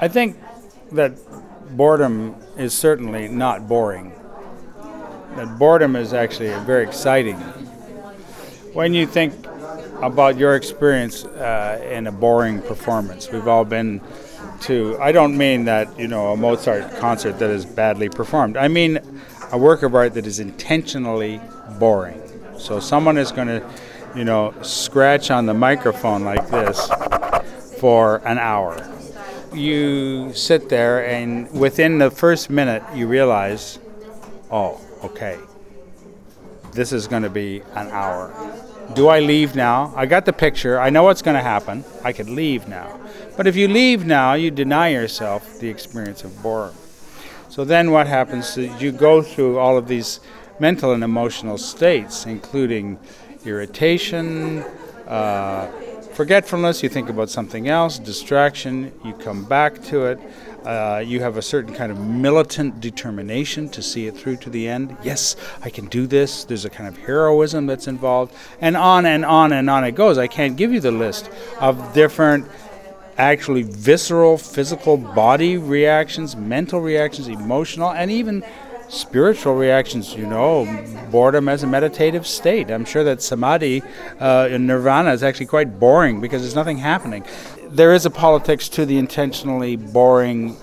I think that boredom is certainly not boring. That boredom is actually very exciting. When you think about your experience uh, in a boring performance, we've all been to, I don't mean that, you know, a Mozart concert that is badly performed. I mean a work of art that is intentionally boring. So someone is going to, you know, scratch on the microphone like this for an hour. You sit there, and within the first minute, you realize, oh, okay, this is going to be an hour. Do I leave now? I got the picture. I know what's going to happen. I could leave now. But if you leave now, you deny yourself the experience of boredom. So then what happens is you go through all of these mental and emotional states, including irritation, uh, forgetfulness, you think about something else, distraction, you come back to it. Uh, you have a certain kind of militant determination to see it through to the end. Yes, I can do this. There's a kind of heroism that's involved. And on and on and on it goes. I can't give you the list of different actually visceral, physical body reactions, mental reactions, emotional, and even spiritual reactions. You know, boredom as a meditative state. I'm sure that samadhi uh, in nirvana is actually quite boring because there's nothing happening. There is a politics to the intentionally boring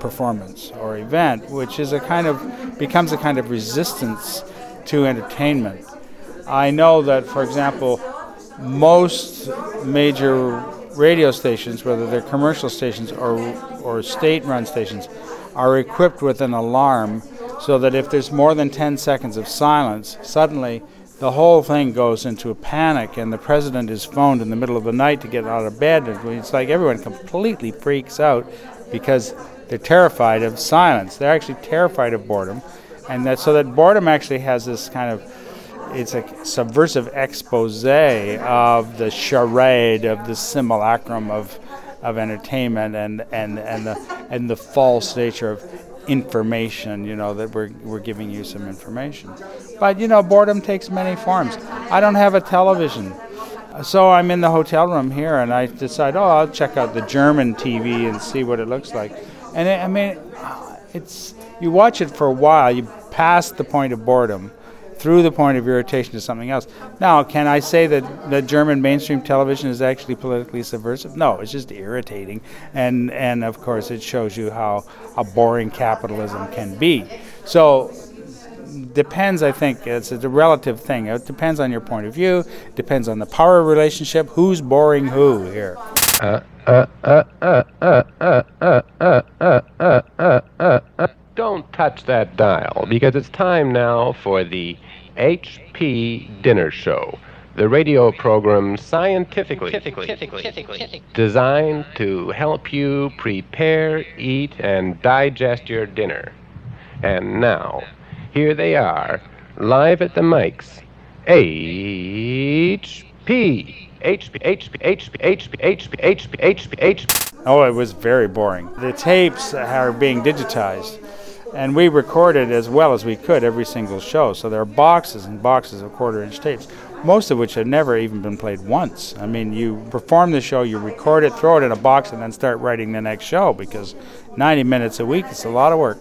performance or event, which is a kind of becomes a kind of resistance to entertainment. I know that, for example, most major radio stations, whether they're commercial stations or, or state run stations, are equipped with an alarm so that if there's more than 10 seconds of silence, suddenly the whole thing goes into a panic and the president is phoned in the middle of the night to get out of bed. It's like everyone completely freaks out because they're terrified of silence. They're actually terrified of boredom. And that so that boredom actually has this kind of it's a subversive expose of the charade of the simulacrum of of entertainment and and and the and the false nature of information you know that we're we're giving you some information. But you know boredom takes many forms. I don't have a television. So i'm in the hotel room here and i decide oh i'll check out the german tv and see what it looks like. And it, i mean it's you watch it for a while you pass the point of boredom through the point of irritation to something else. Now, can I say that the German mainstream television is actually politically subversive? No, it's just irritating, and and of course it shows you how how boring capitalism can be. So depends i think it's a relative thing it depends on your point of view depends on the power relationship who's boring who here don't touch that dial because it's time now for the HP Dinner Show, the radio program scientifically designed to help you prepare, eat, and digest your dinner. And now, here they are, live at the mics. HP. HP, HP, HP, HP, HP, HP, HP, HP. Oh, it was very boring. The tapes are being digitized and we recorded as well as we could every single show. So there are boxes and boxes of quarter inch tapes, most of which have never even been played once. I mean, you perform the show, you record it, throw it in a box, and then start writing the next show because 90 minutes a week is a lot of work.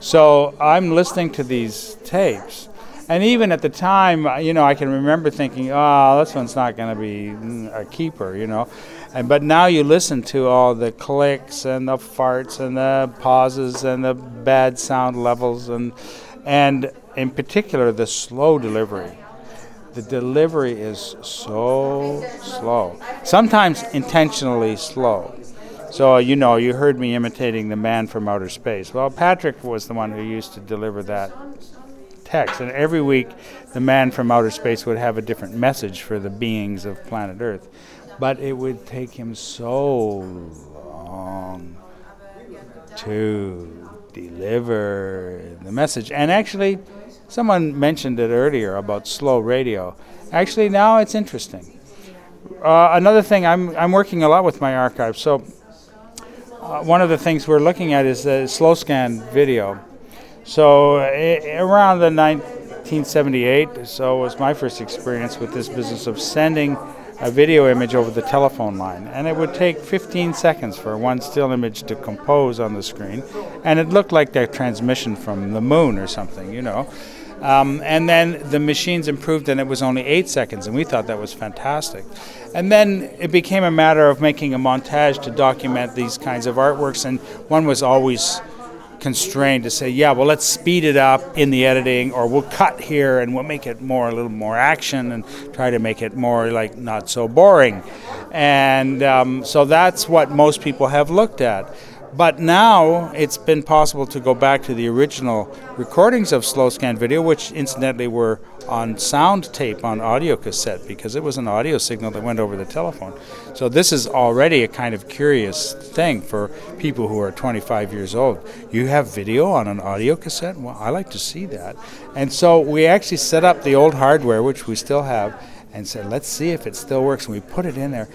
So I'm listening to these tapes. And even at the time, you know, I can remember thinking, oh, this one's not going to be mm, a keeper, you know. And but now you listen to all the clicks and the farts and the pauses and the bad sound levels and and in particular the slow delivery. The delivery is so slow. Sometimes intentionally slow. So you know, you heard me imitating the man from outer space. Well, Patrick was the one who used to deliver that text, and every week the man from outer space would have a different message for the beings of planet Earth but it would take him so long to deliver the message. And actually, someone mentioned it earlier about slow radio. Actually, now it's interesting. Uh, another thing, I'm, I'm working a lot with my archive. So, uh, one of the things we're looking at is the slow scan video. So, around the 1978, so was my first experience with this business of sending a video image over the telephone line. And it would take 15 seconds for one still image to compose on the screen. And it looked like a transmission from the moon or something, you know. Um, and then the machines improved, and it was only eight seconds, and we thought that was fantastic. And then it became a matter of making a montage to document these kinds of artworks, and one was always constrained to say, yeah, well, let's speed it up in the editing, or we'll cut here and we'll make it more a little more action and try to make it more like not so boring. And um, so that's what most people have looked at. But now it's been possible to go back to the original recordings of slow scan video, which incidentally were on sound tape on audio cassette because it was an audio signal that went over the telephone. So this is already a kind of curious thing for people who are 25 years old. You have video on an audio cassette? Well, I like to see that. And so we actually set up the old hardware, which we still have, and said, let's see if it still works. And we put it in there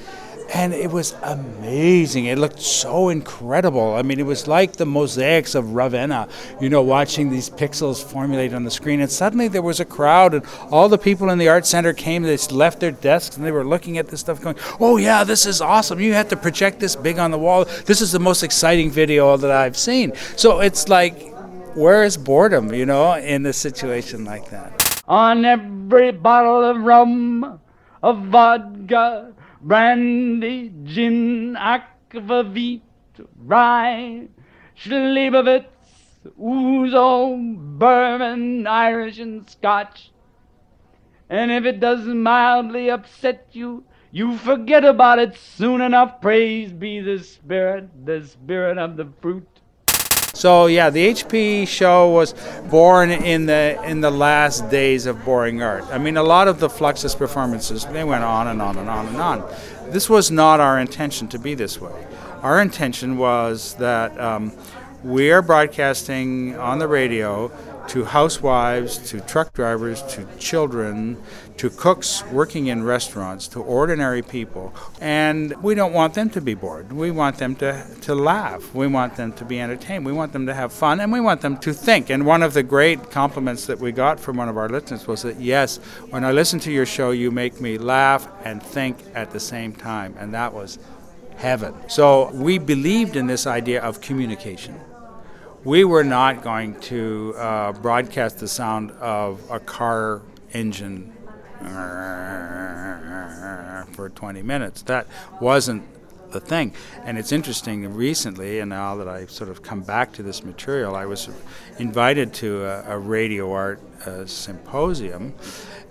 and it was amazing. It looked so incredible. I mean, it was like the mosaics of Ravenna, you know, watching these pixels formulate on the screen. And suddenly there was a crowd, and all the people in the art center came. They left their desks and they were looking at this stuff, going, "Oh yeah, this is awesome! You have to project this big on the wall. This is the most exciting video that I've seen." So it's like, where is boredom, you know, in a situation like that? On every bottle of rum, of vodka brandy, gin, aquavit, rye, slivovitz, ouzo, bourbon, Irish, and Scotch. And if it doesn't mildly upset you, you forget about it soon enough. Praise be the Spirit, the Spirit of the fruit. So yeah, the HP show was born in the in the last days of Boring Art. I mean, a lot of the Fluxus performances they went on and on and on and on. This was not our intention to be this way. Our intention was that um, we are broadcasting on the radio to housewives, to truck drivers, to children, to cooks working in restaurants, to ordinary people. And we don't want them to be bored. We want them to, to laugh. We want them to be entertained. We want them to have fun. And we want them to think. And one of the great compliments that we got from one of our listeners was that, yes, when I listen to your show, you make me laugh and think at the same time. And that was heaven. So we believed in this idea of communication we were not going to uh, broadcast the sound of a car engine for 20 minutes. That wasn't the thing. And it's interesting, recently, and now that I've sort of come back to this material, I was invited to a, a radio art uh, symposium.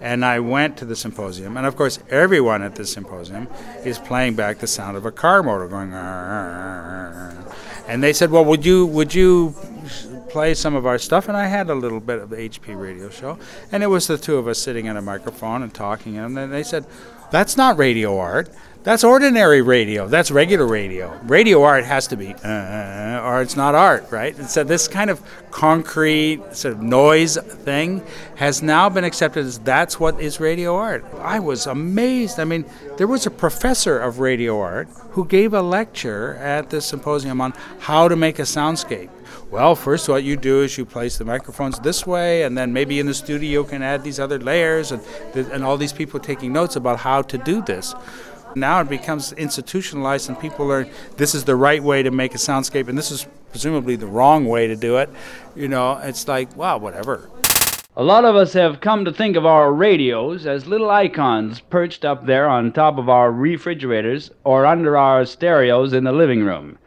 And I went to the symposium, and of course, everyone at the symposium is playing back the sound of a car motor going. And they said, "Well, would you would you play some of our stuff?" And I had a little bit of the HP radio show, and it was the two of us sitting at a microphone and talking. And then they said, "That's not radio art. That's ordinary radio. That's regular radio. Radio art has to be, uh, or it's not art, right? And so this kind of concrete sort of noise thing has now been accepted as that's what is radio art. I was amazed. I mean, there was a professor of radio art who gave a lecture at this symposium on how to make a soundscape. Well, first, what you do is you place the microphones this way, and then maybe in the studio you can add these other layers, and, and all these people taking notes about how to do this. Now it becomes institutionalized, and people learn this is the right way to make a soundscape, and this is presumably the wrong way to do it. You know, it's like, wow, whatever. A lot of us have come to think of our radios as little icons perched up there on top of our refrigerators or under our stereos in the living room.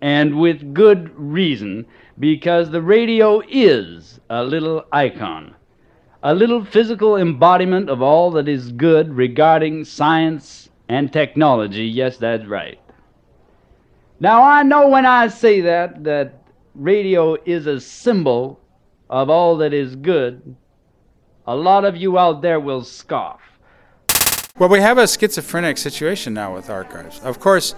And with good reason, because the radio is a little icon, a little physical embodiment of all that is good regarding science, and technology. Yes, that's right. Now, I know when I say that, that radio is a symbol of all that is good. A lot of you out there will scoff. Well, we have a schizophrenic situation now with archives. Of course,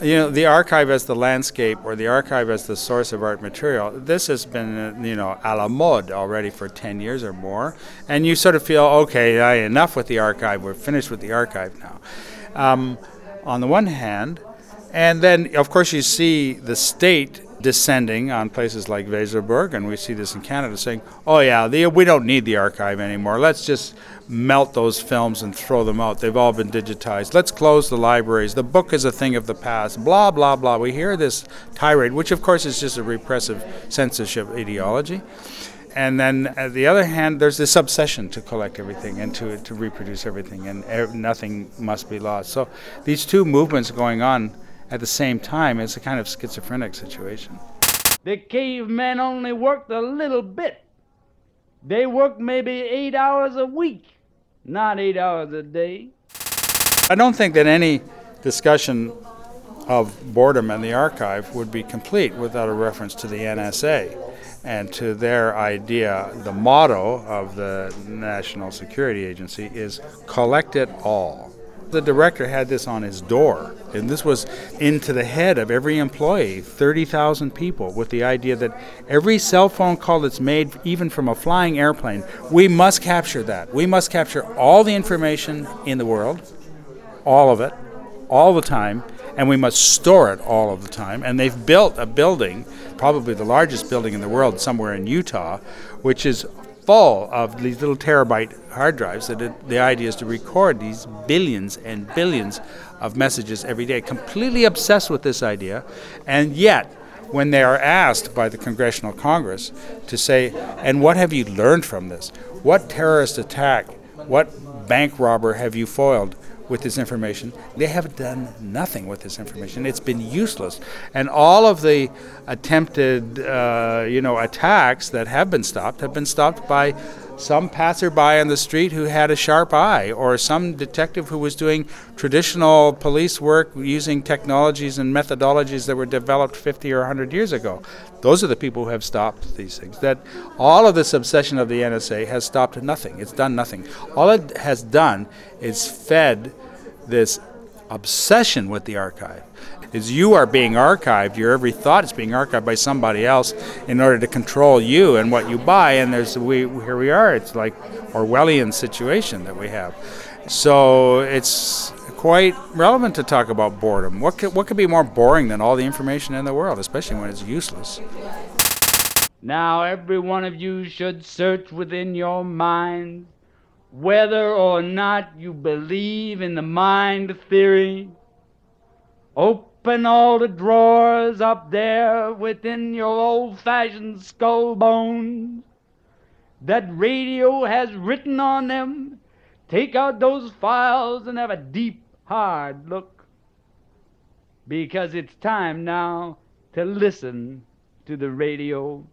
you know, the archive as the landscape or the archive as the source of art material, this has been, you know, a la mode already for 10 years or more. And you sort of feel, okay, enough with the archive, we're finished with the archive now um, on the one hand. And then, of course, you see the state descending on places like Weserburg, and we see this in Canada, saying, "Oh yeah, the, we don't need the archive anymore. Let's just melt those films and throw them out. They've all been digitized. Let's close the libraries. The book is a thing of the past. Blah blah blah." We hear this tirade, which of course is just a repressive censorship ideology. And then, on the other hand, there's this obsession to collect everything and to, to reproduce everything, and ev- nothing must be lost. So, these two movements going on at the same time is a kind of schizophrenic situation. The cavemen only worked a little bit. They worked maybe eight hours a week, not eight hours a day. I don't think that any discussion of boredom and the archive would be complete without a reference to the NSA and to their idea. The motto of the National Security Agency is collect it all. The director had this on his door, and this was into the head of every employee 30,000 people with the idea that every cell phone call that's made, even from a flying airplane, we must capture that. We must capture all the information in the world, all of it, all the time, and we must store it all of the time. And they've built a building, probably the largest building in the world, somewhere in Utah, which is full of these little terabyte hard drives that it, the idea is to record these billions and billions of messages every day. Completely obsessed with this idea. And yet when they are asked by the congressional congress to say and what have you learned from this? What terrorist attack? What bank robber have you foiled with this information. They have done nothing with this information. It's been useless. And all of the attempted, uh, you know, attacks that have been stopped have been stopped by some passerby on the street who had a sharp eye, or some detective who was doing traditional police work using technologies and methodologies that were developed 50 or 100 years ago. Those are the people who have stopped these things. That all of this obsession of the NSA has stopped nothing. It's done nothing. All it has done is fed this obsession with the archive is you are being archived your every thought is being archived by somebody else in order to control you and what you buy and there's we here we are it's like orwellian situation that we have. So it's quite relevant to talk about boredom. What could, what could be more boring than all the information in the world especially when it's useless? Now, every one of you should search within your mind whether or not you believe in the mind theory. Open all the drawers up there within your old fashioned skull bones that radio has written on them. Take out those files and have a deep, hard look. Because it's time now to listen to the radio.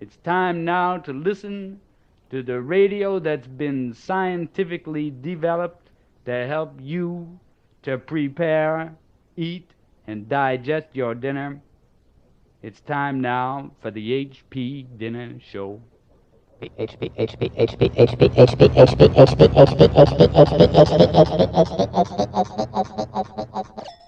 It's time now to listen to the radio that's been scientifically developed to help you to prepare, eat, and digest your dinner. It's time now for the HP Dinner Show. HP, HP, HP, HP, HP, HP, HP, HP, HP, HP, HP, HP, HP, HP, HP, HP,